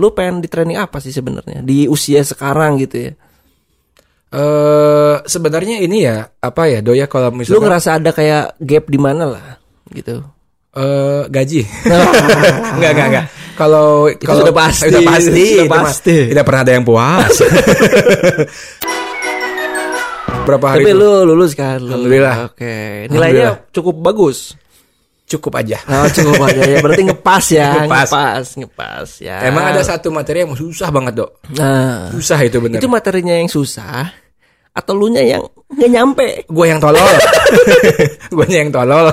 Lu pengen di training apa sih sebenarnya di usia sekarang gitu ya? Eh sebenarnya ini ya apa ya doya kalau Lu misalnya ngerasa ada kayak gap di mana lah gitu. eh gaji. enggak enggak enggak. Kalau kalau sudah pasti, sudah pasti, mah pasti. Tidak pernah ada yang puas. Berapa hari Tapi itu? lu lulus kan? Lu. Alhamdulillah. Oke. Nilainya cukup bagus. Cukup aja. Oh, cukup aja ya. Berarti ngepas ya, Ngepas. ngepas, ngepas ya. Emang ada satu materi yang susah banget, Dok. Nah, Susah itu bener. itu materinya yang susah atau lu nya yang nggak nyampe? Gue yang tolol. Gue yang tolol.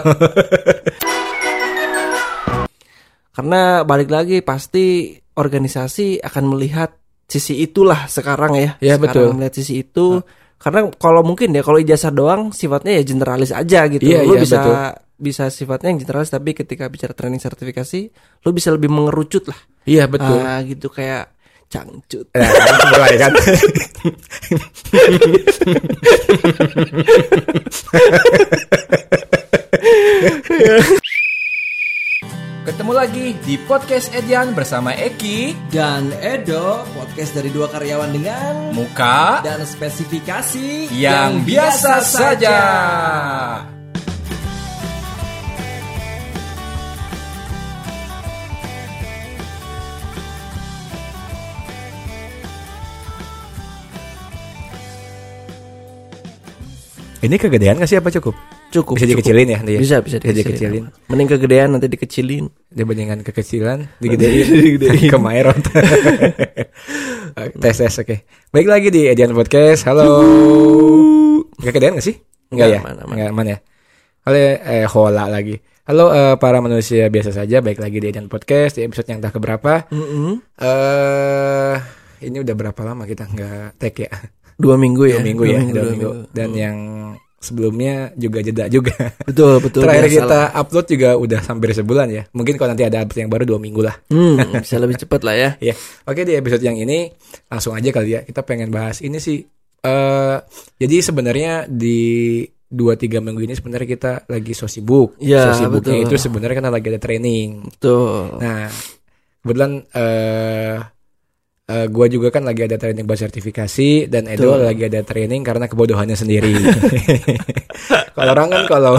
Karena balik lagi pasti organisasi akan melihat sisi itulah sekarang ya. Iya, sekarang betul. Melihat sisi itu. Karena kalau mungkin ya kalau ijazah doang sifatnya ya generalis aja gitu. Iya, lu iya, bisa betul. Bisa sifatnya yang generalis tapi ketika bicara training sertifikasi lu bisa lebih mengerucut lah. Iya, betul. Ah, gitu kayak cangcut. Nah, kan mulai kan. Ketemu lagi di podcast Edian bersama Eki, Dan Edo, podcast dari dua karyawan dengan Muka dan spesifikasi yang biasa saja. Ini kegedean gak sih apa cukup? Cukup. Bisa cukup. dikecilin ya, dia? Bisa, bisa Bisa dikecilin. dikecilin. Mending kegedean nanti dikecilin. Dibandingkan kekecilan, digedein, Digedein. ke Maerot. tes tes oke. Baik lagi di Edian Podcast. Halo. Gak kegedean gak sih? Enggak ya? Nggak, aman, aman. Enggak aman ya? Halo eh hola lagi. Halo eh, para manusia biasa saja, baik lagi di Edian Podcast di episode yang tak keberapa. Eh ini udah berapa lama kita nggak tag ya? Dua minggu ya. Dua minggu ya, dua, dua minggu. Dan yang sebelumnya juga jeda juga. Betul, betul. Terakhir biasa kita lah. upload juga udah hampir sebulan ya. Mungkin kalau nanti ada update yang baru dua minggu lah. Hmm, bisa lebih cepat lah ya. Ya, oke di episode yang ini langsung aja kali ya kita pengen bahas ini sih. eh jadi sebenarnya di dua tiga minggu ini sebenarnya kita lagi so sibuk. Ya, so sibuknya betul. itu sebenarnya kan lagi ada training. Betul. Nah, kebetulan eh eh, gua juga kan lagi ada training buat sertifikasi dan Edo Betul. lagi ada training karena kebodohannya sendiri. kalau orang kan kalau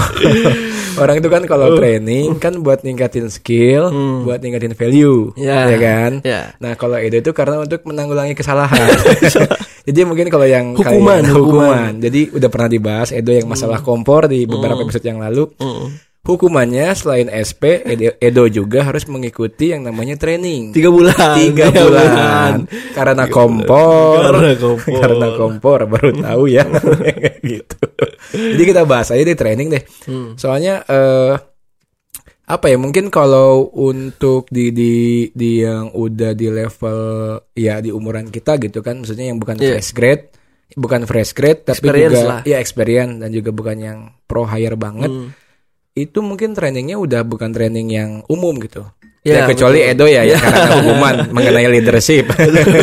orang itu kan kalau training kan buat ningkatin skill, Hmm. buat ningkatin value, Ya. ya kan? Ya. Nah, kalau Edo itu karena untuk menanggulangi kesalahan. Jadi mungkin kalau yang Hukuman, kalian- hukuman. Jadi udah pernah dibahas Edo yang masalah kompor di beberapa episode yang lalu. Hmm. Hukumannya selain SP, Edo, Edo juga harus mengikuti yang namanya training. Tiga bulan. Tiga bulan. Karena kompor. Karena kompor. Karena kompor baru tahu ya. gitu. Jadi kita bahas aja deh training deh. Hmm. Soalnya eh apa ya mungkin kalau untuk di di di yang udah di level ya di umuran kita gitu kan maksudnya yang bukan Iya. fresh grade bukan fresh grade tapi Experience juga lah. ya experience dan juga bukan yang pro hire banget Hmm. Itu mungkin trainingnya udah bukan training yang umum gitu. Ya, Ya, kecuali betul. Edo ya, ya karena ada hukuman mengenai leadership.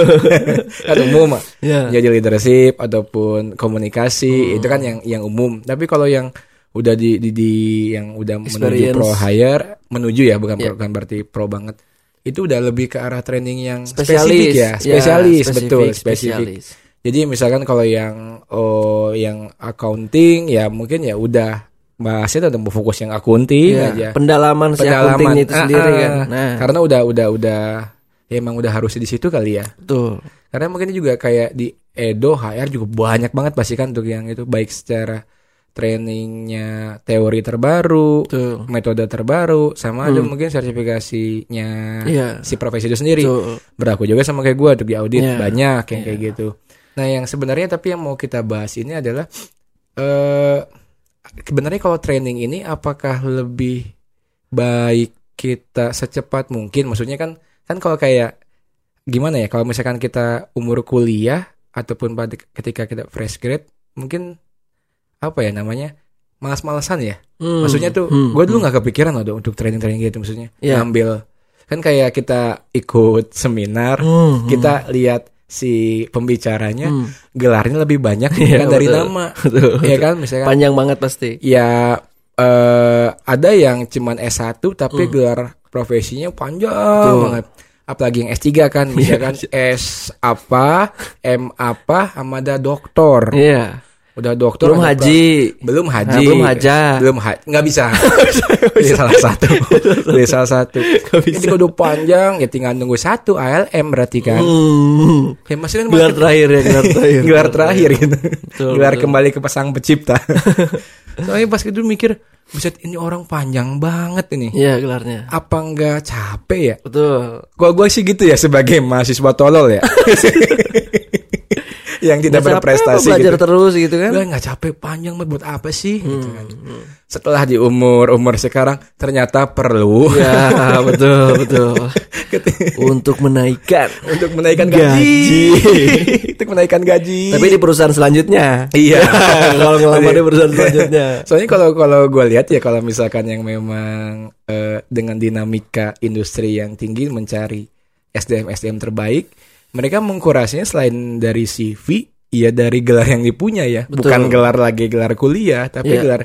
kan umum Ya. jadi leadership ataupun komunikasi Hmm. itu kan yang yang umum. Tapi kalau yang udah di di, di- yang udah menuju Experience. pro hire menuju ya bukan Ya. pro- bukan berarti pro banget. Itu udah lebih ke arah training yang Spesialis spesifik ya, spesialis Ya, betul spesifik, spesifik. spesialis. Jadi misalkan kalau yang oh yang accounting ya mungkin ya udah bahasnya tetap fokus yang accounting Ya, aja. Pendalaman si accountingnya itu Ah, sendiri ah, kan. Nah, Karena udah udah udah ya emang udah harus di situ kali ya. betul. Karena mungkin juga kayak di Edo HR juga banyak banget pasti kan untuk yang itu baik secara trainingnya teori terbaru, Betul. metode terbaru, sama ada Hmm. mungkin sertifikasinya Iya. si profesi itu sendiri. Betul. Berlaku juga sama kayak gue untuk di audit Iya. banyak yang Iya. kayak gitu. Nah yang sebenarnya tapi yang mau kita bahas ini adalah eh sebenarnya kalau training ini apakah lebih baik kita secepat mungkin? Maksudnya kan kan kalau kayak gimana ya kalau misalkan kita umur kuliah ataupun pada ketika kita fresh grade mungkin apa ya namanya malas-malasan ya. Hmm. Maksudnya tuh Hmm. gue dulu nggak kepikiran loh untuk training-training gitu maksudnya Iya. ngambil kan kayak kita ikut seminar Hmm, hmm. kita lihat si pembicaranya Hmm. gelarnya lebih banyak Iya, kan dari betul. nama Betul. ya kan misalkan Panjang banget pasti. ya eh ada yang cuman S1 tapi Hmm. gelar profesinya panjang Betul. banget apalagi yang S3 kan misalkan S apa, M apa, sama ada doktor. Iya. Udah dokter Belum haji. belum haji. Nah, belum haja. belum haji nggak bisa. Pilih salah satu. Pilih salah satu. Ini udah panjang. Ya tinggal nunggu satu ALM berarti kan. Hmm. ya masih kan Gelar terakhir ya, gelar terakhir. gelar terakhir gitu. Betul, gelar betul. kembali ke pasang pencipta. Soalnya pas itu mikir buset ini orang panjang banget ini. Iya, gelarnya. apa nggak capek ya? Betul. Gua gue sih gitu ya sebagai mahasiswa tolol ya yang tidak capek berprestasi belajar gitu. terus gitu kan. Nggak capek panjang buat apa sih? gitu kan. Setelah di umur umur sekarang ternyata perlu Ya, betul, betul. Untuk menaikkan. untuk menaikkan gaji. Gaji. untuk menaikkan gaji. Tapi di perusahaan selanjutnya. iya. Kalau ngelamar di perusahaan selanjutnya. Soalnya kalau kalau gue lihat ya kalau misalkan yang memang eh, dengan dinamika industri yang tinggi mencari SDM SDM terbaik, mereka mengkurasinya selain dari CV, ya dari gelar yang dipunya ya, Betul. bukan gelar lagi gelar kuliah, tapi Iya. gelar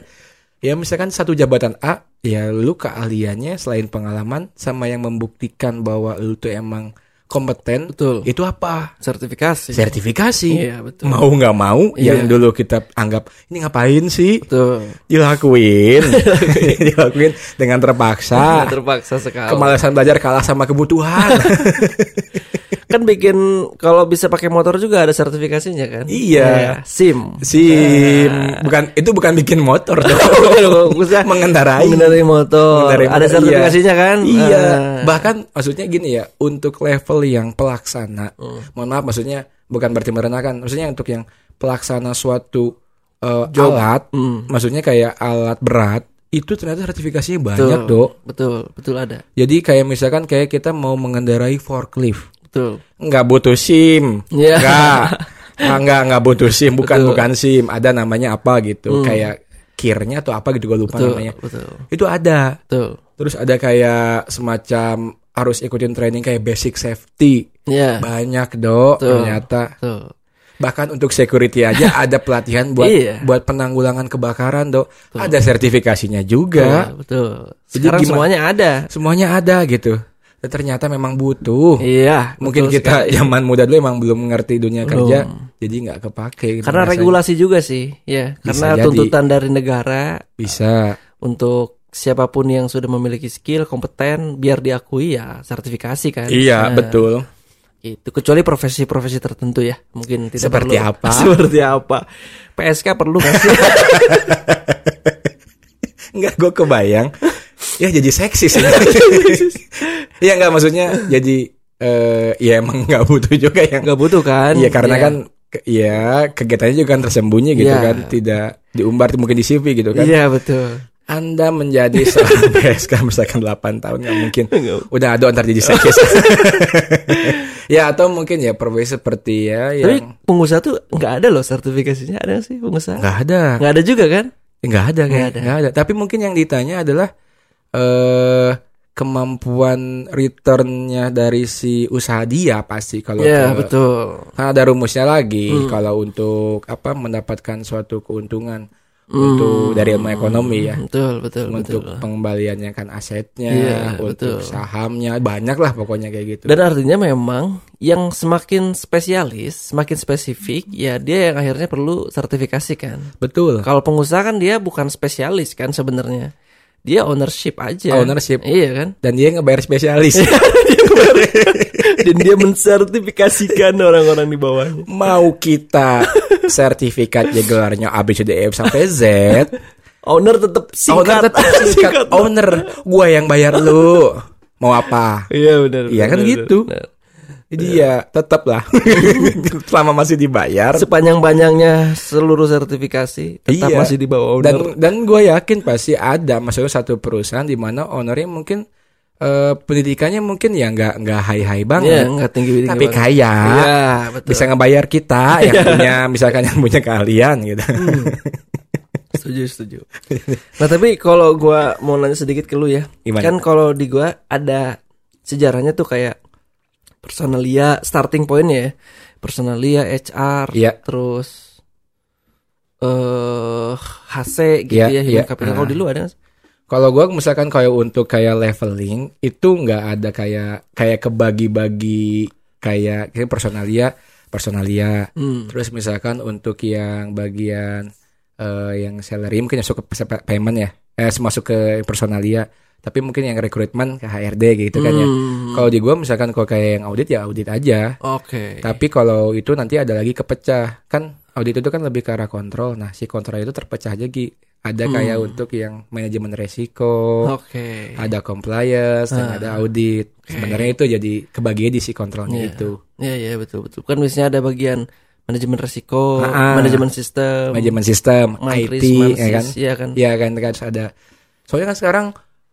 ya misalkan satu jabatan A, ya lu keahliannya selain pengalaman sama yang membuktikan bahwa lu tuh emang kompeten, Betul. itu apa? Sertifikasi. Sertifikasi. Iya, betul. Mau nggak mau, Iya. yang dulu kita anggap ini ngapain sih? Betul. dilakuin dilakuin dengan terpaksa Terpaksa sekali. kemalasan belajar kalah sama kebutuhan kan bikin kalau bisa pakai motor juga ada sertifikasinya kan? Iya. SIM. sim Nah. bukan itu bukan bikin motor dong mengendarai mengendarai motor. Mengendarai ada motor, sertifikasinya kan? iya Ah. bahkan maksudnya gini ya untuk level yang pelaksana Hmm. mohon maaf maksudnya bukan berarti merendahkan maksudnya untuk yang pelaksana suatu uh, Job. alat Hmm. maksudnya kayak alat berat itu ternyata sertifikasinya banyak Betul. dok Betul, betul ada. jadi kayak misalkan kayak kita mau mengendarai forklift Betul. nggak butuh SIM. Iya. Nggak. Ah, nggak nggak butuh SIM, bukan Betul. bukan SIM. Ada namanya apa gitu, Hmm. kayak kirnya atau apa gitu gue lupa Betul, namanya. betul. Itu ada. Betul. Terus ada kayak semacam harus ikutin training kayak basic safety. Iya. Banyak dok Betul. ternyata. Betul. Bahkan untuk security aja ada pelatihan buat Iya. buat penanggulangan kebakaran dok. Ada sertifikasinya juga. Betul, betul. Jadi Sekarang gimana- semuanya ada. Semuanya ada gitu. Dan ternyata memang butuh. Iya, Mungkin kita sekali. zaman muda dulu emang belum mengerti dunia Belum. kerja, jadi nggak kepake. gitu Karena rasanya. regulasi juga sih, ya. Bisa Karena jadi. tuntutan dari negara bisa. untuk siapa pun yang sudah memiliki skill kompeten biar diakui ya sertifikasi kan. Iya Nah, betul. Itu kecuali profesi-profesi tertentu ya, mungkin tidak Seperti perlu. apa? Seperti apa? PSK perlu nggak sih? Enggak gue kebayang. Ya jadi seksis sih. Iya nggak maksudnya jadi eh ya emang nggak butuh juga yang. Nggak butuh kan? Iya karena Iya. kan ya kegiatannya juga kan tersembunyi gitu Iya. kan, tidak diumbar mungkin di CV gitu kan. Iya betul. Anda menjadi seorang PSK misalkan 8 tahun nggak mungkin. Udah ada antar jadi seksis. ya atau mungkin ya profesi seperti ya Tapi yang pengusaha tuh nggak ada loh sertifikasinya ada sih pengusaha? nggak ada. Nggak ada juga kan? Nggak ada Nggak ada. nggak ada. Tapi mungkin yang ditanya adalah eh kemampuan returnnya dari si usaha dia pasti kalau Iya ke- betul. kan ada rumusnya lagi Hmm. kalau untuk apa mendapatkan suatu keuntungan Hmm. untuk dari ilmu ekonomi ya Betul betul untuk betul. pengembaliannya kan asetnya Iya, untuk betul. sahamnya banyak lah pokoknya kayak gitu Dan artinya memang yang semakin spesialis, semakin spesifik, ya dia yang akhirnya perlu sertifikasi kan. betul Kalau pengusaha kan dia bukan spesialis kan sebenarnya. Dia ownership aja. Ownership. Iya kan? dan dia ngebayar spesialis Dan dia mensertifikasikan orang-orang di bawahnya. mau kita sertifikat ya gelarnya A B C D E F sampai Z Owner tetap owner singkat. tetap singkat owner gua yang bayar lu mau apa Iya benar. Iya kan benar, gitu. benar. Jadi ya tetap lah selama masih dibayar Sepanjang-panjangnya seluruh sertifikasi tetap Iya. masih di bawah dan owner. dan gue yakin pasti ada maksudnya satu perusahaan di mana ownernya mungkin eh, pendidikannya mungkin ya nggak nggak high high Iya, banget nggak tinggi tinggi tapi banget. kaya Iya, betul. bisa ngebayar kita yang punya misalkan yang punya keahlian gitu Setuju, setuju. Nah, tapi kalau gua mau nanya sedikit ke lu ya. Gimana? Kan kalau di gua ada sejarahnya tuh kayak personalia starting pointnya ya. Personalia, HR, Iya. terus eh HC gitu Iya, ya, iya. human capital. Ah. Kalau di lu ada? Kalau gua misalkan kayak untuk kayak leveling itu nggak ada kayak kayak kebagi-bagi kayak kayak personalia, personalia. Hmm. Terus misalkan untuk yang bagian eh, yang salary mungkin masuk ke payment ya, eh masuk ke personalia. Tapi mungkin yang rekrutmen ke HRD gitu kan ya. Hmm. Kalau di gua misalkan kalau kayak yang audit ya audit aja. Oke. Tapi kalau itu nanti ada lagi kepecah kan audit itu kan lebih ke arah kontrol. Nah si kontrol itu terpecah aja Gi. Ada kayak Hmm. untuk yang manajemen resiko, Oke. ada compliance, dan Ah. ada audit. Sebenarnya itu jadi kebagian di si kontrolnya Iya. itu. Iya iya betul betul. Kan biasanya ada bagian manajemen resiko, Ah, ah. manajemen sistem, Manajemen sistem, IT, ya kan? Iya kan. Iya kan kan ada. Soalnya kan sekarang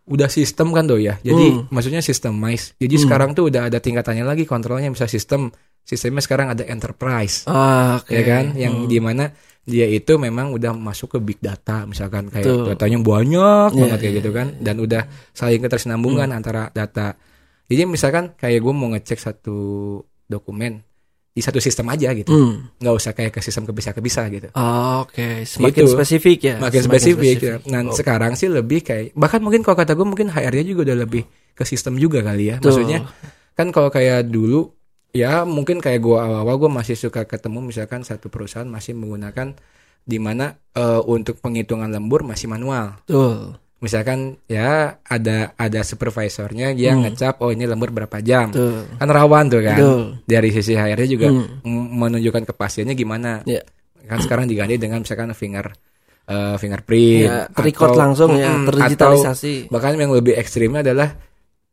udah sistem kan tuh ya. Jadi Hmm. maksudnya systemize. Jadi Hmm. sekarang tuh udah ada tingkatannya lagi kontrolnya bisa sistem. Sistemnya sekarang ada enterprise. Ah, oke. ya kan yang Hmm. di mana dia itu memang udah masuk ke big data misalkan kayak Betul. datanya banyak Iya, banget kayak iya, gitu kan dan udah saling ketersinambungan antara data jadi misalkan kayak gue mau ngecek satu dokumen di satu sistem aja gitu Hmm. nggak usah kayak ke sistem kebisa kebisa gitu Ah, Oke, semakin Gitu. spesifik ya. makin semakin spesifik, ya. Nah Oh, sekarang sih lebih kayak bahkan mungkin kalau kata gue mungkin HR-nya juga udah lebih ke sistem juga kali ya betul. maksudnya kan kalau kayak dulu ya mungkin kayak gua awal-awal gue masih suka ketemu misalkan satu perusahaan masih menggunakan di mana eh, untuk penghitungan lembur masih manual betul. Misalkan ya ada ada supervisornya yang Hmm. ngecap oh ini lembur berapa jam Betul. kan rawan tuh kan Betul. dari sisi HR-nya juga Hmm. menunjukkan kepastiannya gimana Ya. kan sekarang diganti dengan misalkan finger eh, fingerprint Ya, record atau- langsung ya, Mm-mm, terdigitalisasi. atau bahkan yang lebih ekstrimnya adalah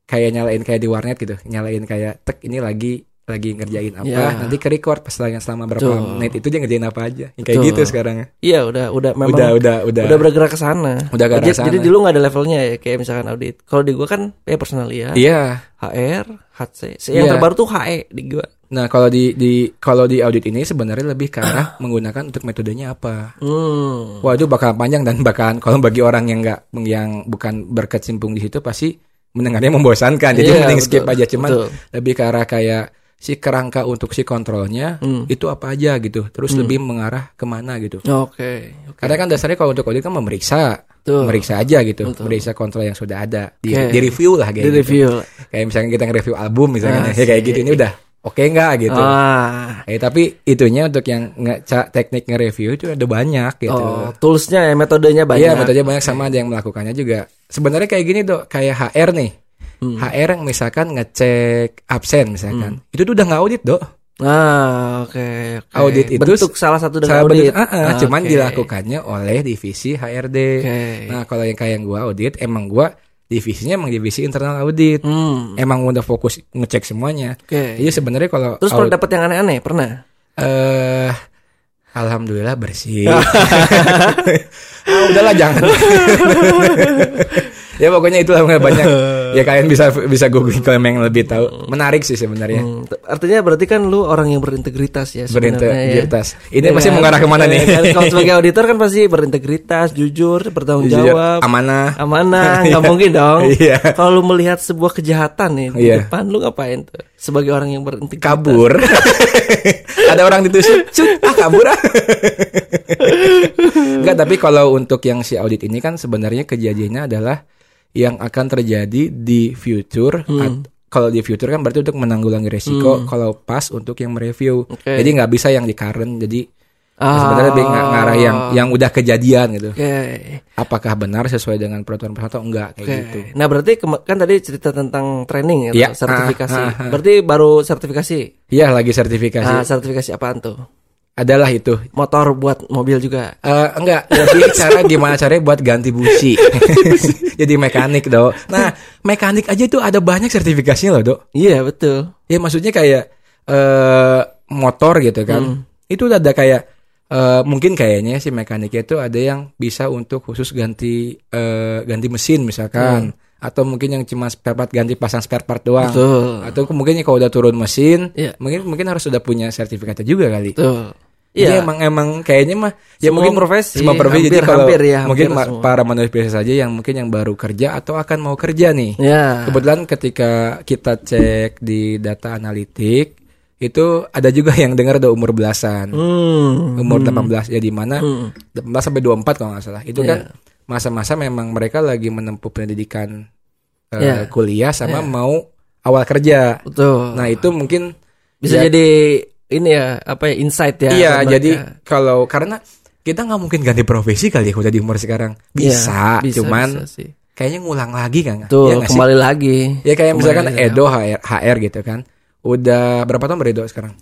kayak nyalain kayak di warnet gitu nyalain kayak tek ini lagi lagi ngerjain apa Ya. nanti ke record pas lagi selama berapa Betul. menit itu dia ngerjain apa aja kayak Betul. gitu sekarang Iya, udah udah memang udah udah udah udah bergerak ke sana. Udah ke jadi, sana. jadi dulu nggak ada levelnya ya, kayak misalkan audit. Kalau di gua kan ya personalia, iya HR, HC. Yang Iya. terbaru tuh HE di gua. nah kalau di di kalau di audit ini sebenarnya lebih ke arah menggunakan untuk metodenya apa Hmm. Wah itu bakal panjang dan bakalan kalau bagi orang yang nggak yang bukan berkecimpung di situ pasti mendengarnya membosankan. Jadi Iya, mending betul, skip aja cuman betul. lebih ke arah kayak si kerangka untuk si kontrolnya Hmm. itu apa aja gitu. Terus Hmm. lebih mengarah ke mana gitu. Oke. oke. Karena kan dasarnya kalau untuk audit kan memeriksa, Betul. memeriksa aja gitu, Betul. memeriksa kontrol yang sudah ada, di, Oke. di review lah kayak Di gitu. review. Kayak misalnya kita nge-review album misalnya, Ah, ya kayak gitu ini udah oke nggak gitu. Ah. Eh tapi itunya untuk yang nge teknik nge-review itu ada banyak gitu. Oh, toolsnya ya, metodenya banyak. Iya, metodenya banyak sama ada yang melakukannya juga. Sebenarnya kayak gini dok, kayak HR nih. Hmm. HR yang misalkan ngecek absen misalkan, itu tuh udah nggak audit dok. Ah, oke. oke. Audit itu bentuk salah satu dari Salah audit. bentuk- ah, ah, Ah, cuman dilakukannya oleh divisi HRD. Oke. Nah kalau yang kayak yang gua audit, emang gua divisinya emang divisi internal audit. Hmm. Emang udah fokus ngecek semuanya. Oke. Jadi sebenarnya kalau Terus pernah audit- dapat yang aneh-aneh? Pernah? eh alhamdulillah bersih. ah, udahlah jangan. ya pokoknya itulah banyak. Ya kalian bisa bisa googling kalau yang lebih tahu. Menarik sih sebenarnya. Hmm, artinya berarti kan lu orang yang berintegritas ya sebenarnya ya. Berintegritas. Ini Iya pasti mengarah ke mana nih? Iya kan? Kalau sebagai auditor kan pasti berintegritas, jujur, bertanggung Jujur, jawab, amanah. amanah, nggak mungkin dong. Iya. Kalau lu melihat sebuah kejahatan nih di Iya. depan, lu ngapain tuh? Sebagai orang yang berintegritas. kabur. Ada orang ditusuk, cut, ah kabur ah. Enggak, tapi kalau untuk yang si audit ini kan sebenarnya kejadiannya adalah yang akan terjadi di future. Hmm. Kalau di future kan berarti untuk menanggulangi resiko. Kalau pas untuk yang mereview. Oke. Jadi nggak bisa yang di current. Jadi Ah. sebenarnya lebih ng- ngarah yang yang udah kejadian gitu. Oke. Apakah benar sesuai dengan peraturan perusahaan atau enggak kayak Oke. gitu. Nah berarti kan tadi cerita tentang training ya, Iya. sertifikasi. Ah, ah, ah. Berarti baru sertifikasi. Iya lagi sertifikasi. Ah, sertifikasi apaan tuh? Adalah itu. Motor buat mobil juga. Eh enggak, lebih cara gimana caranya buat ganti busi. Jadi mekanik, Dok. Nah, mekanik aja itu ada banyak sertifikasinya loh, Dok. Iya betul. Ya maksudnya kayak eh motor gitu kan. Hmm. Itu ada kayak eh mungkin kayaknya si mekaniknya itu ada yang bisa untuk khusus ganti eh ganti mesin misalkan. Atau mungkin yang cuma spare part ganti pasang spare part doang. Betul. Atau mungkin kalau udah turun mesin, Iya. mungkin mungkin harus sudah punya sertifikatnya juga kali. Betul. Jadi Iya. emang emang kayaknya mah ya Semua mungkin profesi, semua profesi jadi hampir- kalau hampir ya, mungkin hampir semua. para manusia biasa saja yang mungkin yang baru kerja atau akan mau kerja nih. Ya. Kebetulan ketika kita cek di data analitik itu ada juga yang dengar ada umur belasan. Hmm. Umur 18 ya di mana Hmm. 18 sampai 24 kalau nggak salah. Itu Iya. kan masa-masa memang mereka lagi menempuh pendidikan eh, Ya. kuliah sama Ya. mau awal kerja. Betul. Nah itu mungkin bisa ya- jadi ini ya apa ya insight ya. iya jadi mereka. kalau karena kita nggak mungkin ganti profesi kali ya udah di umur sekarang bisa, Iya, bisa, cuman bisa sih. kayaknya ngulang lagi kan Tuh ya sih? kembali lagi. ya kayak Kembali misalkan lagi. Edo HR, HR gitu kan udah berapa tahun beredo sekarang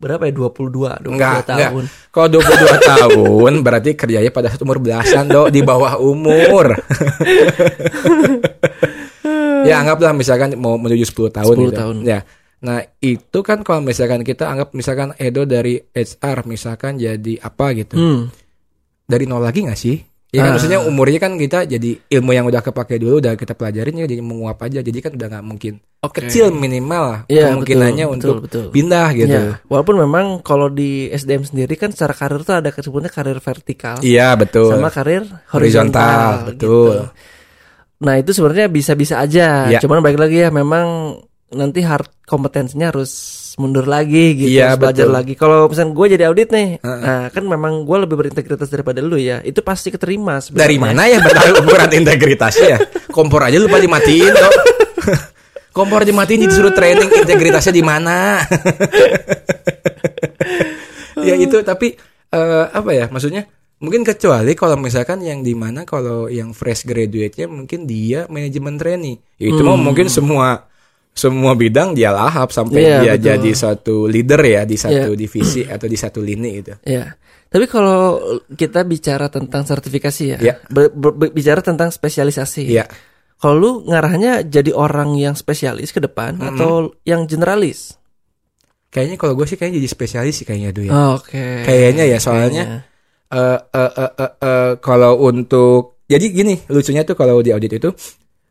Berapa ya 22, 22 Enggak, tahun. Kalau 22 tahun berarti kerjanya pada saat umur belasan do di bawah umur. ya anggaplah misalkan mau menuju 10 tahun 10 gitu. tahun. Ya. Nah, itu kan kalau misalkan kita anggap misalkan Edo dari HR misalkan jadi apa gitu. Hmm. Dari nol lagi nggak sih? Ya kan Ah. maksudnya umurnya kan kita jadi ilmu yang udah kepake dulu udah kita pelajarin ya jadi menguap aja. Jadi kan udah nggak mungkin Oke. kecil minimal lah Iya, kemungkinannya betul, untuk betul, betul. pindah gitu. Ya, walaupun memang kalau di SDM sendiri kan secara karir tuh ada sebutnya karir vertikal Iya, betul. sama karir Horizontal, horizontal, betul. gitu. Nah itu sebenarnya bisa-bisa aja, Iya. cuman balik lagi ya memang nanti hard kompetensinya harus mundur lagi gitu, Iya, harus belajar betul. lagi. Kalau misalnya gue jadi audit nih, Heeh. nah kan memang gue lebih berintegritas daripada lu ya, itu pasti keterima. sebenarnya. Dari mana ya ukuran integritasnya ya? Kompor aja lupa dimatiin dong. Kompor dimatiin disuruh training integritasnya di mana? ya itu tapi eh, apa ya maksudnya? Mungkin kecuali kalau misalkan yang di mana kalau yang fresh graduate-nya mungkin dia manajemen trainee. Ya, itu mah mungkin semua semua bidang dia lahap sampai Iya, dia betul. jadi suatu leader ya di satu Iya. divisi atau di satu lini itu. Ya. Tapi kalau kita bicara tentang sertifikasi ya, Iya. ber- ber- ber- bicara tentang spesialisasi. Iya. Kalau lu ngarahnya jadi orang yang spesialis ke depan atau yang generalis? Kayaknya kalau gue sih kayaknya jadi spesialis sih kayaknya dulu ya. Oke. Kayaknya ya soalnya eh eh, eh, kalau untuk jadi gini lucunya tuh kalau di audit itu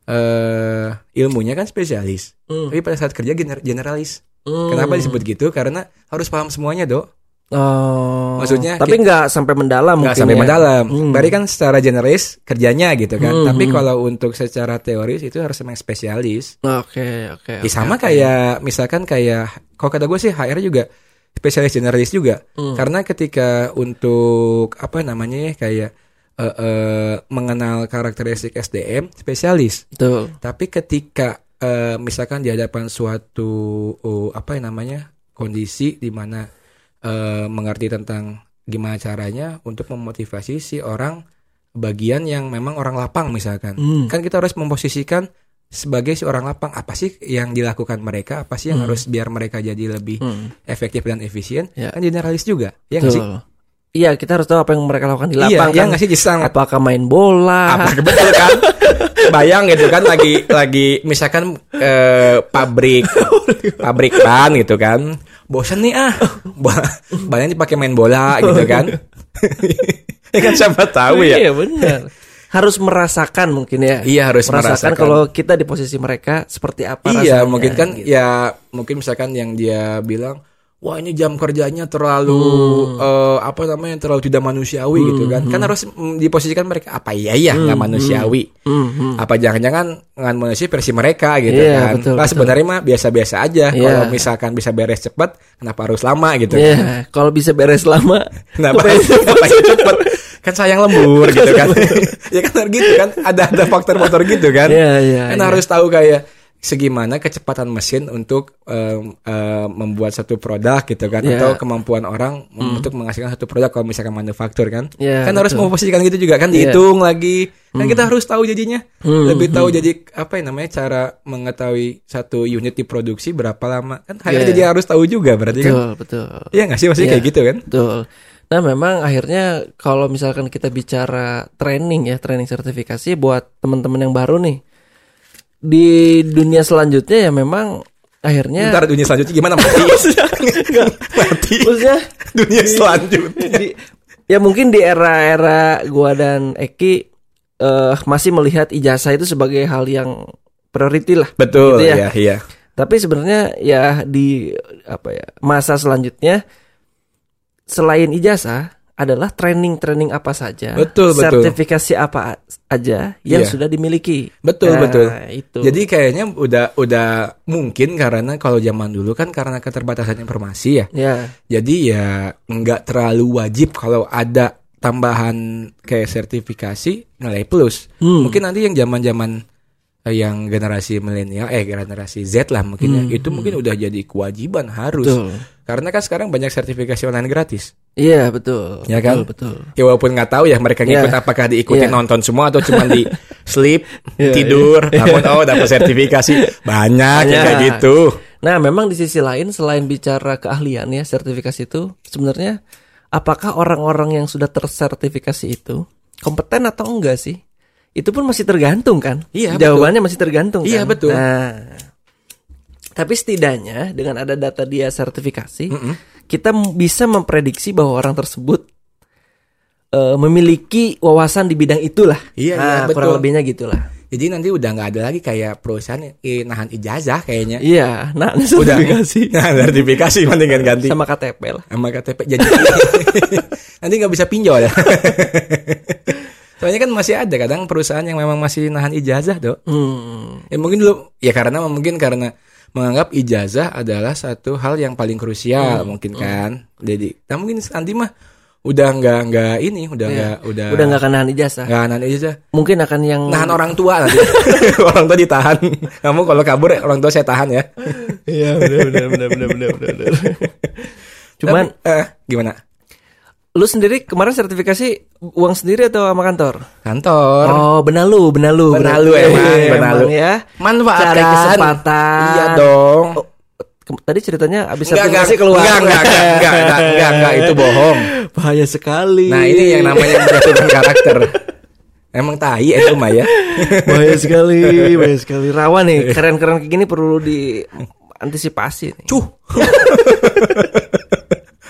eh ilmunya kan spesialis Hmm. tapi pada saat kerja gener- generalis Hmm. kenapa disebut gitu karena harus paham semuanya dok Oh. Maksudnya tapi nggak sampai mendalam nggak sampai ya. mendalam Hmm. berarti kan secara generalis kerjanya gitu kan Hmm, tapi hmm. kalau untuk secara teoris itu harus memang spesialis Oke, oke. Ya, oke, sama oke. kayak misalkan kayak kalau kata gue sih HR juga spesialis generalis juga Hmm. karena ketika untuk apa namanya ya kayak eh, eh, mengenal karakteristik SDM spesialis Betul. tapi ketika eh, misalkan di hadapan suatu oh, apa yang namanya kondisi di mana eh, mengerti tentang gimana caranya untuk memotivasi si orang bagian yang memang orang lapang misalkan Hmm. kan kita harus memposisikan sebagai si orang lapang apa sih yang dilakukan mereka apa sih yang Hmm. harus biar mereka jadi lebih Hmm. efektif dan efisien Ya. kan generalis juga ya nggak sih. Iya, kita harus tahu apa yang mereka lakukan di iya lapang ya kan. nggak sih Jisang Apakah main bola? apa betul kan bayang gitu kan lagi lagi misalkan eh, pabrik pabrik ban gitu kan bosan nih ah Ba- banyak dipakai main bola gitu kan ya kan siapa tahu ya Iya, benar. harus merasakan mungkin ya. iya harus merasakan, merasakan kalau kita di posisi mereka seperti apa iya rasanya, mungkin kan gitu. ya mungkin misalkan yang dia bilang wah ini jam kerjanya terlalu Hmm. eh, apa namanya terlalu tidak manusiawi gitu kan kan harus mm, diposisikan mereka apa iya ya nggak manusiawi Hmm, hmm. apa jangan-jangan ngan manusia versi mereka gitu Iya, kan betul, betul. sebenarnya mah biasa-biasa aja Iya. kalau misalkan bisa beres cepat kenapa harus lama gitu Iya, kalau bisa beres lama. kenapa kenapa harus cepet kan sayang lembur gitu kan ya kan gitu kan ada ada faktor-faktor gitu kan Iya, iya. kan iya. harus tahu kayak segimana kecepatan mesin untuk em, em, membuat satu produk gitu kan Iya. atau kemampuan orang untuk menghasilkan satu produk kalau misalkan manufaktur kan Iya, kan harus memposisikan gitu juga kan Iya. dihitung lagi kan kita harus tahu jadinya Hmm, lebih tahu jadi apa ya namanya cara mengetahui satu unit diproduksi berapa lama kan Iya. jadi harus tahu juga berarti kan Betul, betul. Iya nggak sih maksudnya Iya. kayak gitu kan Betul. Nah, memang akhirnya kalau misalkan kita bicara training ya, training sertifikasi buat teman-teman yang baru nih. Di dunia selanjutnya ya memang akhirnya ntar dunia selanjutnya gimana mati mati maksudnya dunia selanjutnya di- ya mungkin di era-era gua dan Eki eh, masih melihat ijazah itu sebagai hal yang priority lah. betul Gitu ya. ya iya Tapi sebenarnya ya di apa ya masa selanjutnya selain ijazah adalah training-training apa saja, Betul, betul. sertifikasi apa a- aja yang Iya. sudah dimiliki. Betul, Nah, betul. Itu. Jadi kayaknya udah udah mungkin karena kalau zaman dulu kan karena keterbatasan informasi ya. ya, Jadi ya nggak terlalu wajib kalau ada tambahan kayak sertifikasi nilai plus. Hmm. Mungkin nanti yang zaman-zaman yang generasi milenial eh generasi Z lah mungkin ya, itu mungkin udah jadi kewajiban harus. Hmm, Betul. Karena kan sekarang banyak sertifikasi online gratis. Iya betul. Ya kan? Betul. betul. Ya walaupun nggak tahu ya mereka ngikut Iya. apakah diikuti Iya. nonton semua atau cuma di sleep Iya, tidur namun oh dapat sertifikasi banyak, yang kayak Banyak. gitu. Nah, memang di sisi lain selain bicara keahlian ya sertifikasi itu sebenarnya apakah orang-orang yang sudah tersertifikasi itu kompeten atau enggak sih? Itu pun masih tergantung kan? Iya, Jawabannya masih tergantung Iya, kan? betul. Nah, tapi setidaknya dengan ada data dia sertifikasi, kita m- bisa memprediksi bahwa orang tersebut eh, memiliki wawasan di bidang itulah. Iya, nah, iya, kurang betul. lebihnya gitulah. Jadi nanti udah nggak ada lagi kayak perusahaan eh, nahan ijazah kayaknya. Iya, nah ini Udah sertifikasi Nah, sertifikasi mendingan ganti sama KTP lah. sama KTP jadi nanti nggak bisa pinjol ya. Soalnya kan masih ada kadang perusahaan yang memang masih nahan ijazah, Dok. Hmm. Ya mungkin dulu ya karena mungkin karena menganggap ijazah adalah satu hal yang paling krusial mungkin kan. Jadi, nah mungkin nanti mah udah nggak nggak ini, udah nggak udah Udah nggak akan nahan ijazah. nggak nahan ijazah. Mungkin akan yang Nahan orang tua nanti. orang tua ditahan. Kamu kalau kabur orang tua saya tahan ya. Iya, benar benar benar benar benar. Cuman Tapi, eh, gimana? Lu sendiri kemarin sertifikasi uang sendiri atau sama kantor? Kantor. Oh, benalu, benalu. Benalu berarti. emang, Iya, benalu. ya. Manfaatkan. Cari kesempatan. Iya dong. Oh, tadi ceritanya abis sertifikasi keluar. enggak, enggak, enggak, enggak, enggak, enggak, enggak, itu bohong. Bahaya sekali. Nah ini yang namanya menjatuhkan karakter. Emang tai itu mah ya. bahaya sekali, bahaya sekali. Rawan nih, keren-keren kayak gini perlu diantisipasi nih. Cuh.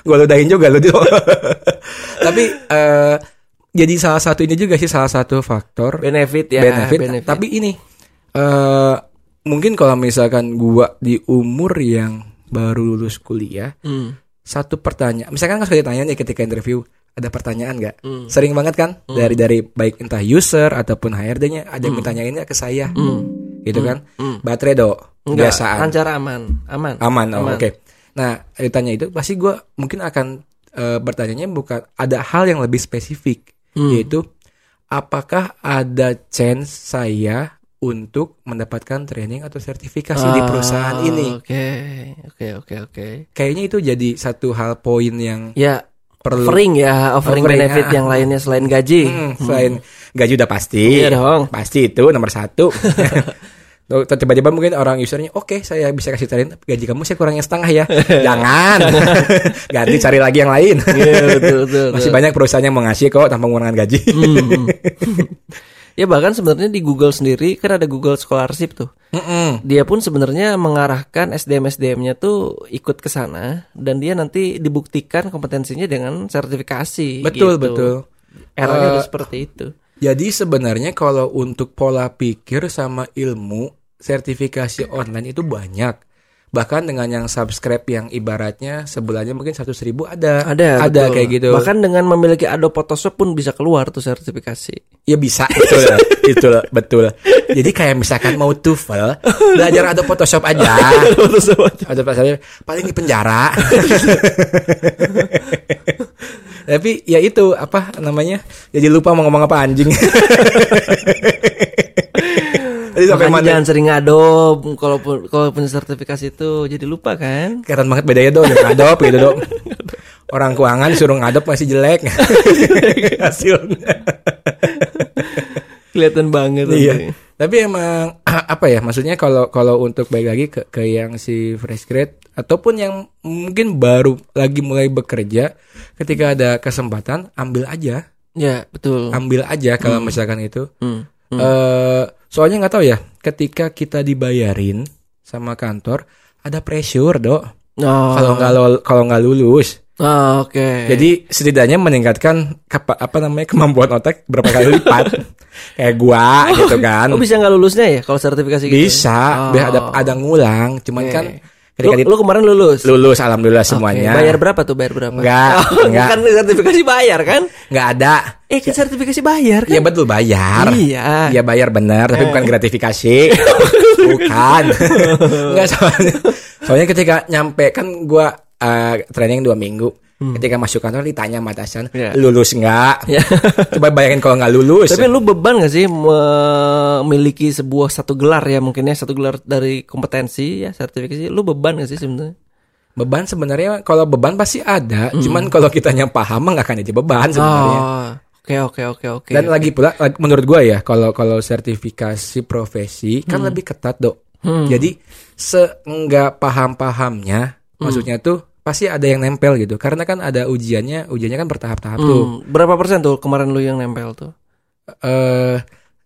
Gue ludahin juga lu. Tapi eh, jadi salah satu ini juga sih salah satu faktor Benefit ya, benefit. Tapi ini eh mungkin kalau misalkan gua di umur yang baru lulus kuliah, Hmm. satu pertanyaan, misalkan kan suka ditanya nih ketika interview, ada pertanyaan nggak? Hmm. Sering banget kan dari dari baik entah user ataupun HRD-nya ada yang bertanyainnya ke saya, gitu kan? Hmm. Baterai do, Enggak, kebiasaan, lancar aman, aman. aman, oh, oke. Nah ditanya itu pasti gua mungkin akan eh, bertanyanya bukan ada hal yang lebih spesifik, Hmm. yaitu apakah ada chance saya untuk mendapatkan training atau sertifikasi di perusahaan Ah, ini? Oke, oke, oke, oke. Kayaknya itu jadi satu hal poin yang Ya, perlu offering ya, offering, Offering, benefit ah. yang lainnya selain gaji. Hmm, selain gaji udah pasti. Iya dong. Pasti itu nomor satu. Tiba-tiba mungkin orang usernya, oke saya bisa kasih tarin gaji kamu saya kurangnya setengah ya. Jangan. Ganti cari lagi yang lain. Iya, betul, betul, Masih betul. banyak perusahaan yang mau ngasih kok tanpa mengurangi gaji. Hmm. ya bahkan sebenarnya di Google sendiri kan ada Google Scholarship tuh. Mm-mm. Dia pun sebenarnya mengarahkan SDM SDM-nya tuh ikut ke sana dan dia nanti dibuktikan kompetensinya dengan sertifikasi. Betul, gitu. betul. Eranya udah seperti itu. Jadi sebenarnya kalau untuk pola pikir sama ilmu sertifikasi online itu banyak. Bahkan dengan yang subscribe yang ibaratnya sebulannya mungkin seratus ribu ada. Ada, ada betul. kayak gitu. Bahkan dengan memiliki Adobe Photoshop pun bisa keluar tuh sertifikasi. Ya bisa itu lah, itu lah, betul. Jadi kayak misalkan mau TOEFL, belajar ada Photoshop aja. Ada Photoshop paling di penjara. Tapi ya itu apa namanya? Jadi lupa mau ngomong apa anjing. Jadi sampai mana? jangan sering Adobe kalau kalau punya sertifikasi itu jadi lupa kan? Kelihatan banget bedanya dong, yang ngadop gitu dong. Orang keuangan suruh ngadop masih jelek hasilnya. Kelihatan banget. Iya. nanti. Tapi emang apa ya maksudnya kalau kalau untuk balik lagi ke, ke yang si fresh grade ataupun yang mungkin baru lagi mulai bekerja ketika ada kesempatan ambil aja Ya, betul. ambil aja kalau misalkan itu Hmm. Eh soalnya nggak tahu ya ketika kita dibayarin sama kantor ada pressure dok Oh, kalau nggak kalau nggak lulus oh, oke. jadi setidaknya meningkatkan kapa- apa namanya kemampuan otak berapa kali lipat kayak gua gitu kan Oh bisa nggak lulusnya ya kalau sertifikasi gitu? Bisa, Oh. biar ada ada ngulang. Cuman Oke. kan Lu, di- lu kemarin lulus? lulus alhamdulillah semuanya. Bayar berapa tuh? Bayar berapa? Enggak, Oh, enggak. Kan sertifikasi bayar kan? nggak ada. Eh, kan sertifikasi bayar kan? Iya betul bayar. Iya. Iya bayar benar, tapi bukan gratifikasi. bukan. Enggak soalnya. Soalnya ketika nyampe kan gua eh, training dua minggu. Ketika masuk kantor ditanya sama atasan, Iya. lulus nggak? Ya. Coba bayangin kalau nggak lulus. Tapi lu beban gak sih memiliki sebuah satu gelar ya mungkin ya satu gelar dari kompetensi ya sertifikasi lu beban gak sih sebenarnya? beban sebenarnya kalau beban pasti ada, cuman kalau kitanya paham mah nggak akan jadi beban sebenarnya. Oh, oke oke oke oke. Dan lagi pula menurut gua ya kalau kalau sertifikasi profesi kan lebih ketat dok. Jadi seenggak paham-pahamnya maksudnya tuh pasti ada yang nempel gitu. Karena kan ada ujiannya, ujiannya kan bertahap-tahap tuh. Hmm, berapa persen tuh kemarin lu yang nempel tuh? Eh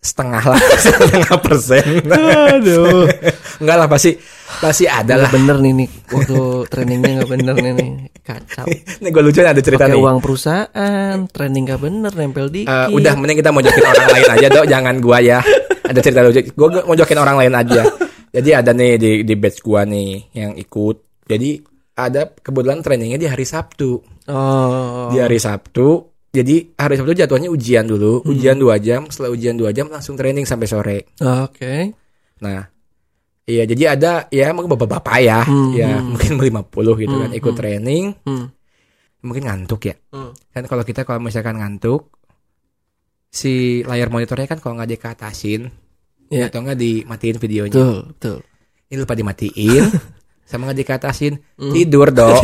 setengah lah, setengah persen. Aduh. Enggak lah pasti pasti ada lah. Nggak bener nih nih waktu trainingnya nggak bener nih nih kacau. Ini gue lucu ada cerita Pakai nih. uang perusahaan, training gak bener, nempel dikit. Eh, udah mending kita mojokin orang lain aja dok, jangan gua ya. Ada cerita lucu. Gua gua mojokin orang lain aja. Jadi ada nih di di batch gua nih yang ikut. Jadi ada kebetulan trainingnya di hari Sabtu. Oh. Di hari Sabtu. Jadi hari Sabtu jadwalnya ujian dulu, ujian dua jam. Setelah ujian dua jam langsung training sampai sore. Oke. Nah, iya jadi ada ya mungkin bapak-bapak ya, Hmm, ya mungkin 50 gitu kan Hmm, ikut hmm. training, Hmm. mungkin ngantuk ya. Hmm. Kan kalau kita kalau misalkan ngantuk, si layar monitornya kan kalau nggak dikatasin, Iya. atau nggak dimatiin videonya, Betul, betul. ini lupa dimatiin, sama nggak dikatasin, Hmm. tidur dong,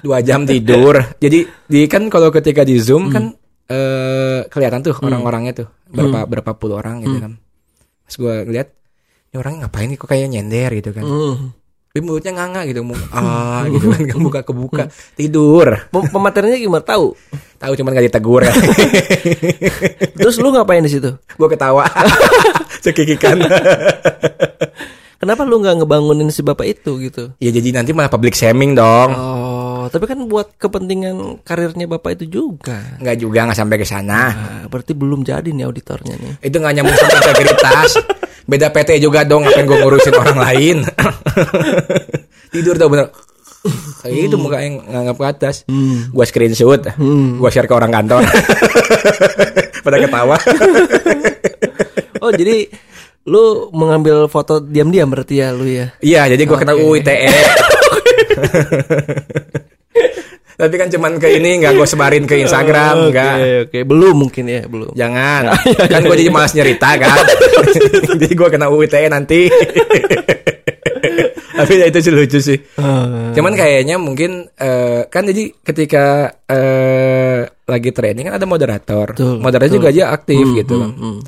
dua jam tidur. Jadi di kan kalau ketika di zoom kan eh, kelihatan tuh orang-orangnya tuh berapa berapa puluh orang gitu kan. Pas gue lihat, ini orang ngapain nih kok kayak nyender gitu kan. Hmm. Tapi mulutnya nganga gitu, mau ah gitu kan, nggak buka kebuka, tidur. Pem- Pemateriannya gimana tahu? Tahu cuman gak ditegur ya. Terus lu ngapain di situ? gue ketawa, cekikikan. Kenapa lu nggak ngebangunin si bapak itu gitu? ya jadi nanti malah public shaming dong. Oh, tapi kan buat kepentingan karirnya bapak itu juga. Nggak juga nggak sampai ke sana. Nah, berarti belum jadi nih auditornya nih. Itu nggak nyambung sama integritas. Beda PT juga dong, ngapain gue ngurusin orang lain. Tidur tuh bener. Kayak itu muka yang nganggap ke atas. Gua screenshot, gua share ke orang kantor. Pada ketawa. Oh, jadi lu mengambil foto diam-diam berarti ya lu ya. Iya, jadi gua kena Oke. UU ITE. Tapi kan cuman ke ini nggak gue sebarin ke Instagram, nggak. Oke, oke, belum mungkin ya, belum. Jangan, kan gue jadi malas nyerita kan. jadi gue kena UU ITE nanti. Tapi ya itu sih lucu sih. Ah. Cuman kayaknya mungkin eh, kan jadi ketika eh, lagi training kan ada moderator. Betul, moderator betul. juga aja aktif Hmm, gitu hmm, hmm.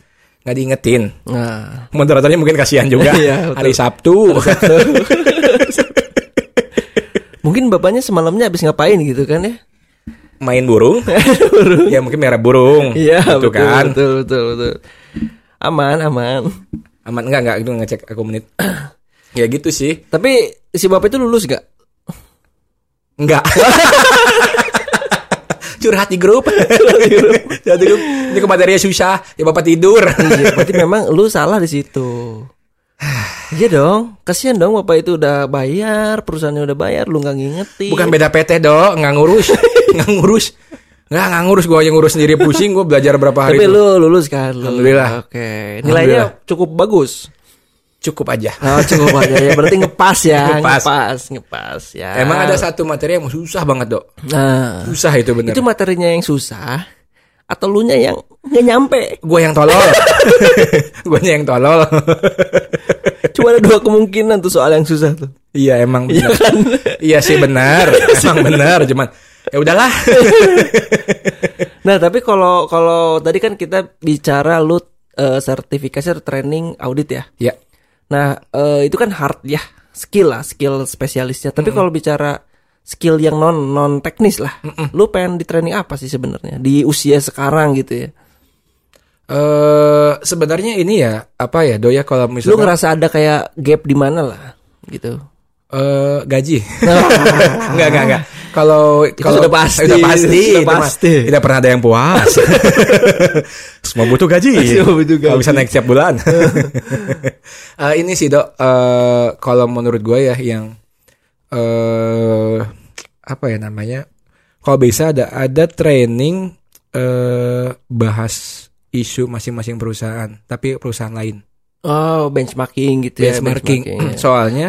Nggak diingetin. Nah, Moderatornya mungkin kasihan juga. Iya, betul. Hari Sabtu. mungkin bapaknya semalamnya habis ngapain gitu kan ya? main burung. ya mungkin merah burung. Iya, gitu betul, kan. betul, betul, betul. Aman, aman. Aman enggak enggak itu ngecek aku menit. ya gitu sih. Tapi si bapak itu lulus gak? Enggak. Curhat di grup. Curhat di grup. Ini ke materinya susah. Ya Bapak tidur. Iya, berarti memang lu salah di situ. Iya dong, kasihan dong bapak itu udah bayar, perusahaannya udah bayar, lu nggak ngingetin. Bukan beda PT dong, nggak ngurus. Nggak ngurus. Nggak, nggak ngurus. Gue yang ngurus sendiri pusing. Gue belajar berapa hari. Tapi itu. lu lulus kan? Lu. Alhamdulillah. Oke, nilainya cukup bagus. Cukup aja. Oh, cukup aja ya. Berarti ngepas ya, Ngepas. ngepas, ngepas ya. Emang ada satu materi yang susah banget dok. Nah, Susah itu bener. itu materinya yang susah atau lu nya yang nggak nyampe? Gue yang tolol. Gue yang tolol. Cuma ada dua kemungkinan tuh soal yang susah tuh. iya emang Iya bener. kan? Iya sih benar. Emang benar. Cuman ya udahlah. Nah, tapi kalau kalau tadi kan kita bicara lu eh, sertifikasi atau training audit ya. ya. Nah, eh, itu kan hard ya, skill lah, skill spesialisnya. Tapi kalau bicara skill yang non non teknis lah, lu pengen di training apa sih sebenarnya di usia sekarang gitu ya? Eh sebenarnya ini ya apa ya doya kalau Lu misalnya ngerasa ada kayak gap di mana lah, gitu? Eh gaji. enggak enggak enggak. Kalau kalau sudah pasti, sudah pasti, tidak pernah ada yang puas. Semua butuh gaji. Semua butuh gaji. bisa naik setiap bulan. Eh, ini sih dok, eh kalau menurut gue ya yang eh apa ya namanya? Kalau bisa ada ada training eh bahas isu masing-masing perusahaan, tapi perusahaan lain. Oh, benchmarking gitu ya, benchmarking. benchmarking, ya. Soalnya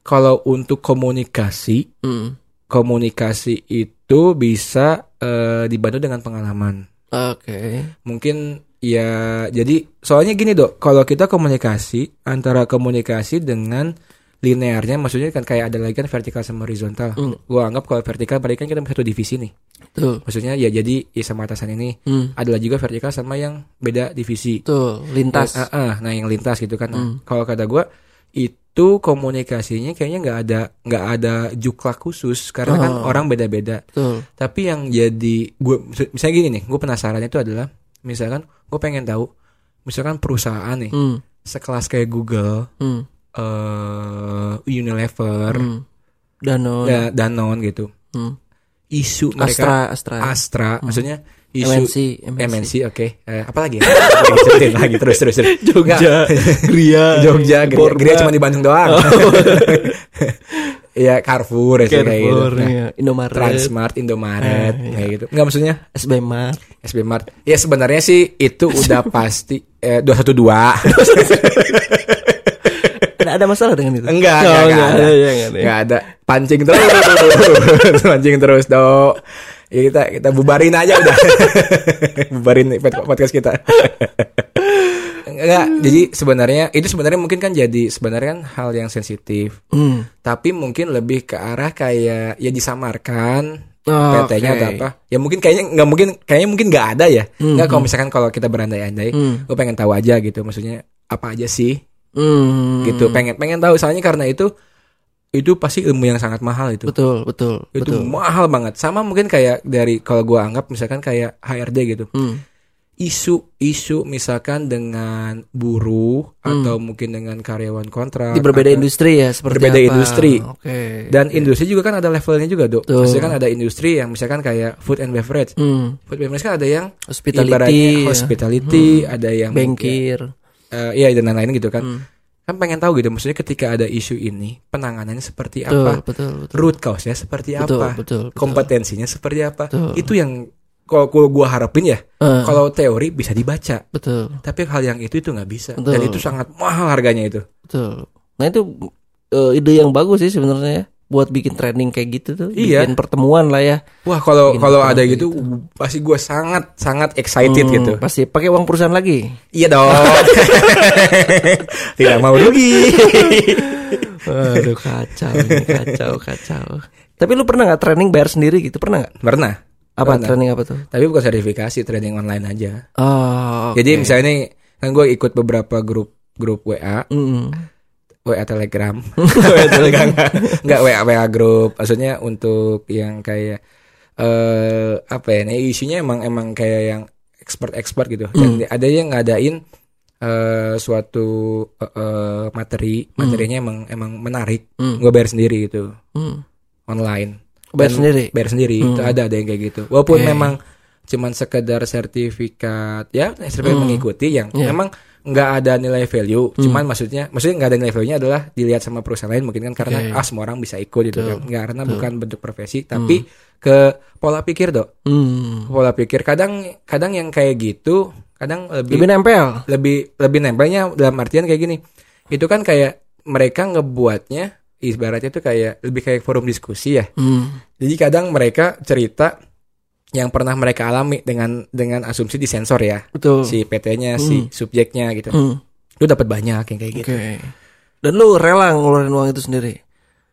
kalau untuk komunikasi Hmm. komunikasi itu bisa eh, dibantu dengan pengalaman. Oke. Mungkin ya jadi soalnya gini dok, kalau kita komunikasi antara komunikasi dengan linearnya, maksudnya kan kayak ada lagi kan vertikal sama horizontal. Hmm. Gua anggap kalau vertikal berarti kan kita satu divisi nih. Betul. Maksudnya ya jadi ya sama atasan ini Hmm. adalah juga vertikal sama yang beda divisi. Betul. Lintas. Ah, ah, nah yang lintas gitu kan. Nah, Hmm. Kalau kata gua itu komunikasinya kayaknya nggak ada nggak ada juklak khusus karena kan Oh. orang beda-beda. Tapi yang jadi gue misalnya gini nih, gue penasaran itu adalah misalkan gue pengen tahu misalkan perusahaan nih Hmm. sekelas kayak Google, Hmm. eh Unilever, Hmm. Danone. da- Danone gitu. Hmm. Isu mereka Astra, Astra. Astra, maksudnya isu MNC, MNC, oke. Eh, apa lagi? ya? Lagi sebutin lagi terus terus terus. Jogja, Gria, Jogja, Gria. Gria cuma di Bandung doang. Iya, Carrefour, ya, kayak gitu. Nah, ya. Indomaret, Transmart, Indomaret, Eh, iya. kayak gitu. Enggak maksudnya SB Mart. SB Mart. Ya sebenarnya sih itu udah pasti eh 212. Ada, ada masalah dengan itu? Enggak, Oh, enggak, enggak enggak ada. ada, ya, enggak ada. Enggak ada. Pancing terus. Pancing terus, Dok. Ya kita kita bubarin aja udah. bubarin pod- podcast kita. Enggak, jadi sebenarnya itu sebenarnya mungkin kan jadi sebenarnya kan hal yang sensitif. Hmm. Tapi mungkin lebih ke arah kayak ya disamarkan Oh, PT-nya oke. atau apa. Ya mungkin kayaknya nggak mungkin kayaknya mungkin nggak ada ya. Hmm, Nggak kalau misalkan kalau kita berandai-andai, Hmm. gue pengen tahu aja gitu. Maksudnya apa aja sih Hmm. gitu. Pengen pengen tahu soalnya karena itu itu pasti ilmu yang sangat mahal itu. Betul, betul, Itu betul. mahal banget. Sama mungkin kayak dari kalau gua anggap misalkan kayak HRD gitu. Hmm. Isu-isu misalkan dengan buruh atau mungkin dengan karyawan kontrak Di berbeda industri ya, seperti Berbeda apa? industri. Oke. Dan industri juga kan ada levelnya juga, Dok. Betul. Maksudnya kan ada industri yang misalkan kayak food and beverage. Hmm. Food and beverage kan ada yang Hospitality, ibaratnya ya. hospitality, ada yang bankir. eh, iya dan lain-lain gitu kan. Hmm. Kan pengen tahu gitu maksudnya ketika ada isu ini penanganannya seperti Betul, apa? betul, betul. Root cause-nya seperti Betul, apa? betul, betul. Kompetensinya seperti apa? Betul. Itu yang kalau gua harapin ya, Eh, kalau teori bisa dibaca. betul, Tapi hal yang itu itu nggak bisa. Betul. Dan itu sangat mahal harganya itu. betul. Nah itu eh, ide yang bagus sih sebenarnya ya, buat bikin training kayak gitu tuh, Iya. bikin pertemuan lah ya. Wah, kalau Bikin kalau ada kayak gitu pasti gua sangat sangat excited Hmm, gitu. Pasti pakai uang perusahaan lagi. Iya dong. Tidak mau rugi. Aduh kacau, ini, kacau, kacau. Tapi lu pernah nggak training bayar sendiri gitu? Pernah nggak? Pernah. Apa Pernah. training apa tuh? Tapi bukan sertifikasi, training online aja. Oh, oke. Jadi misalnya kan gue ikut beberapa grup grup WA, Mm. WA Telegram, enggak, enggak, enggak WA WA grup. Maksudnya untuk yang kayak eh apa ya? Nah, isinya emang emang kayak yang expert-expert gitu. Dan ada yang ngadain eh suatu eh, eh, materi, materinya emang emang menarik. Hmm. Gue bayar sendiri gitu, Mm. online. Bayar Dan- sendiri. bayar sendiri Hmm. itu ada ada yang kayak gitu walaupun Oke. memang cuman sekedar sertifikat ya sertifikat Hmm. mengikuti yang Iya. memang nggak ada nilai value Hmm. cuman maksudnya maksudnya nggak ada nilai value nya adalah dilihat sama perusahaan lain mungkin kan karena Oke. ah semua orang bisa ikut gitu kan nggak karena Betul. bukan bentuk profesi tapi ke pola pikir dok Hmm. pola pikir kadang kadang yang kayak gitu kadang lebih Lebih nempel. lebih lebih nempelnya dalam artian kayak gini itu kan kayak mereka ngebuatnya ibaratnya tuh kayak lebih kayak forum diskusi ya Hmm. jadi kadang mereka cerita yang pernah mereka alami dengan dengan asumsi disensor ya Betul. si PT-nya si subjeknya gitu. Hmm. Lu dapat banyak yang kayak Oke. gitu. Dan lu rela ngeluarin uang itu sendiri?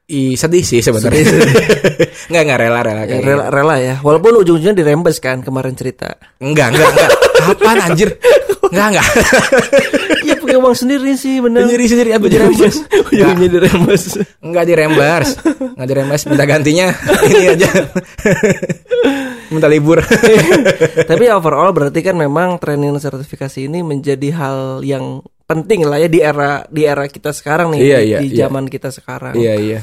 I sedih sih sebenarnya. Enggak enggak rela rela Ya, rela, gitu. rela ya. Walaupun ujung-ujungnya dirembes kan kemarin cerita. Enggak enggak enggak. Kapan anjir? Enggak enggak. Iya punya uang sendiri sih bener. Sendiri sendiri apa dirembes? Ujungnya dirembes. Enggak dirembers. Enggak dirembers minta gantinya ini aja. minta libur. Tapi overall berarti kan memang training sertifikasi ini menjadi hal yang penting lah ya di era di era kita sekarang nih Iya, di, iya, di iya. zaman kita sekarang. iya iya.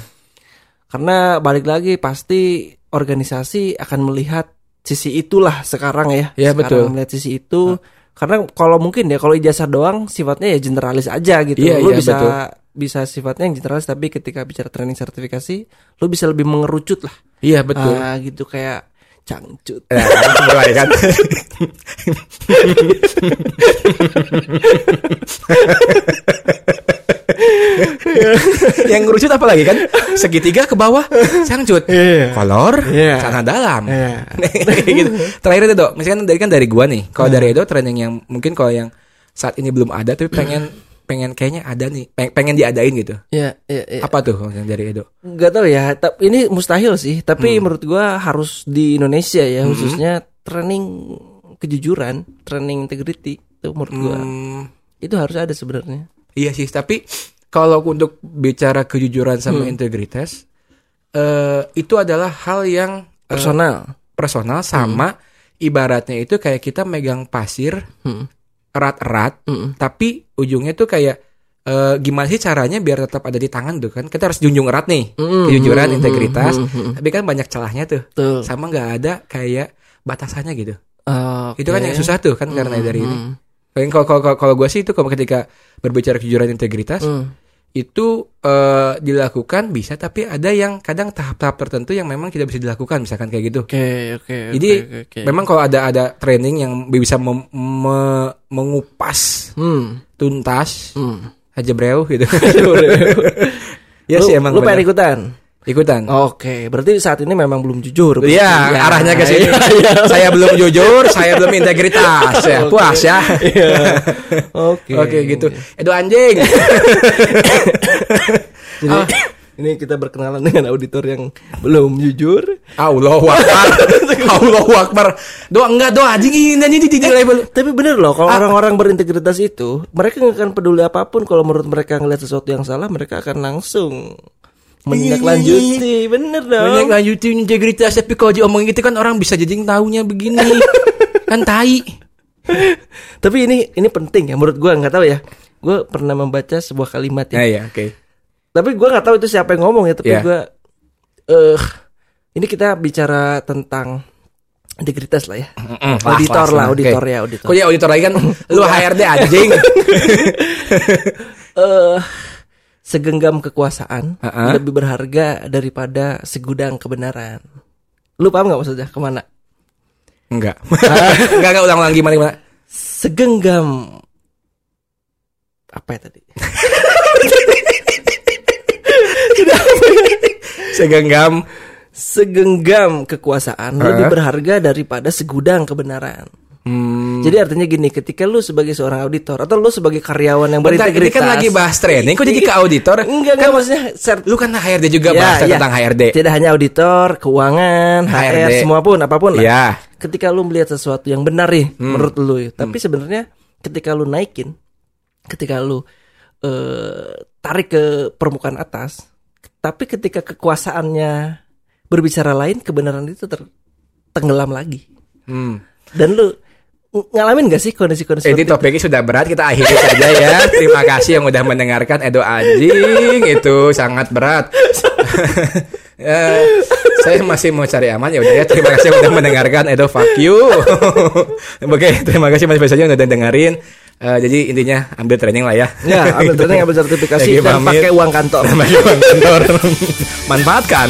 Karena balik lagi pasti organisasi akan melihat sisi itulah sekarang ya. Iya, sekarang betul. melihat sisi itu. Karena kalau mungkin ya kalau ijazah doang sifatnya ya generalis aja gitu. Iya, lu iya, bisa betul. bisa sifatnya yang generalis tapi ketika bicara training sertifikasi lu bisa lebih mengerucut lah. Iya betul. Ah, gitu kayak cangcut. Nah, mulai kan. yang ngerucut apa lagi kan? Segitiga ke bawah, sangcut. Iya. Kolor, Iya. celana dalam. Iya. Kayak gitu. Terakhir itu, dok. Misalkan dari kan dari gua nih. Kalau dari Edo training yang mungkin kalau yang saat ini belum ada tapi pengen pengen kayaknya ada nih. Peng- Pengen diadain gitu. Iya, iya, iya. Apa tuh yang dari Edo? Nggak tahu ya, tapi ini mustahil sih. Tapi menurut gua harus di Indonesia ya, khususnya training kejujuran, training integrity itu menurut gua Hmm, itu harus ada sebenarnya. Iya sih, tapi kalau untuk bicara kejujuran sama integritas, eh itu adalah hal yang eh, Personal. personal sama ibaratnya itu kayak kita megang pasir Hmm. erat-erat, Mm-mm. tapi ujungnya tuh kayak eh, gimana sih caranya biar tetap ada di tangan tuh kan? Kita harus junjung erat nih, Mm, kejujuran, mm, integritas, mm, mm, tapi kan banyak celahnya tuh, Betul. sama nggak ada kayak batasannya gitu. Oke. Itu kan yang susah tuh kan karena dari ini. Kalau kalau kalau, kalau gue sih itu kalau ketika berbicara kejujuran integritas, Hmm. itu eh, dilakukan bisa tapi ada yang kadang tahap-tahap tertentu yang memang tidak bisa dilakukan misalkan kayak gitu. Oke, oke. Jadi oke, oke. memang kalau ada ada training yang bisa mem- me- mengupas hmm. tuntas Hmm. aja breu gitu. ya lu, sih emang lu pengen ikutan. Ikutan. Oke, berarti saat ini memang belum jujur. Iya, Ya, arahnya ke sini. iya, iya. saya belum jujur, saya belum integritas ya. Puas ya. Iya. Oke. Oke gitu. Edo anjing. Jadi Ah. ini kita berkenalan dengan auditor yang belum jujur. Allahu Akbar. Allahu Akbar. Doa enggak doa anjing ini anjing di di level. Tapi bener loh, kalau orang-orang berintegritas itu, mereka nggak akan peduli apa pun. Kalau menurut mereka ngeliat sesuatu yang salah, mereka akan langsung menindaklanjuti. Bener dong. Banyak lanjutin integritas tapi kalau diomongin gitu kan orang bisa jadi taunya begini. kan tai. Tapi ini ini penting ya menurut gua nggak tahu ya. Gue pernah membaca sebuah kalimat ya. Ya, oke. Tapi gua nggak tahu itu siapa yang ngomong ya. Tapi gua eh ini kita bicara tentang integritas lah ya. Mm, Auditor lah, auditor ya, auditor. Kok ya auditor lagi kan lu HRD anjing. eh segenggam kekuasaan Ha-ha. lebih berharga daripada segudang kebenaran. Lu paham nggak maksudnya ke mana? Enggak. enggak enggak ulang-ulang gimana gimana. Segenggam apa ya tadi? Segenggam Segenggam kekuasaan Ha? lebih berharga daripada segudang kebenaran. Hmm, Jadi artinya gini, ketika lu sebagai seorang auditor atau lu sebagai karyawan yang Bentar, ini berintegritas, kan lagi bahas training kok jadi ke auditor? enggak enggak maksudnya ser- Lu kan HRD juga Ya, bahas ya. tentang HRD. tidak hanya auditor, keuangan, HR, HRD. semua pun apa pun lah. Ya. ketika lu melihat sesuatu yang benar nih Hmm. menurut lu ya. tapi sebenarnya ketika lu naikin ketika lu eh, tarik ke permukaan atas tapi ketika kekuasaannya berbicara lain kebenaran itu ter- tenggelam lagi Hmm. dan lu ngalamin gak sih kondisi-kondisi Jadi seperti itu? topiknya sudah berat kita akhiri saja ya. Terima kasih yang udah mendengarkan Edo Anjing itu sangat berat. Eh, saya masih mau cari aman ya udah ya. Terima kasih yang udah mendengarkan Edo fuck you. Oke, terima kasih Mas Faisal yang udah dengerin. Eh, jadi intinya ambil training lah ya. ya ambil training ambil sertifikasi Lagi dan pakai uang kantor Bagi uang kantor. Manfaatkan.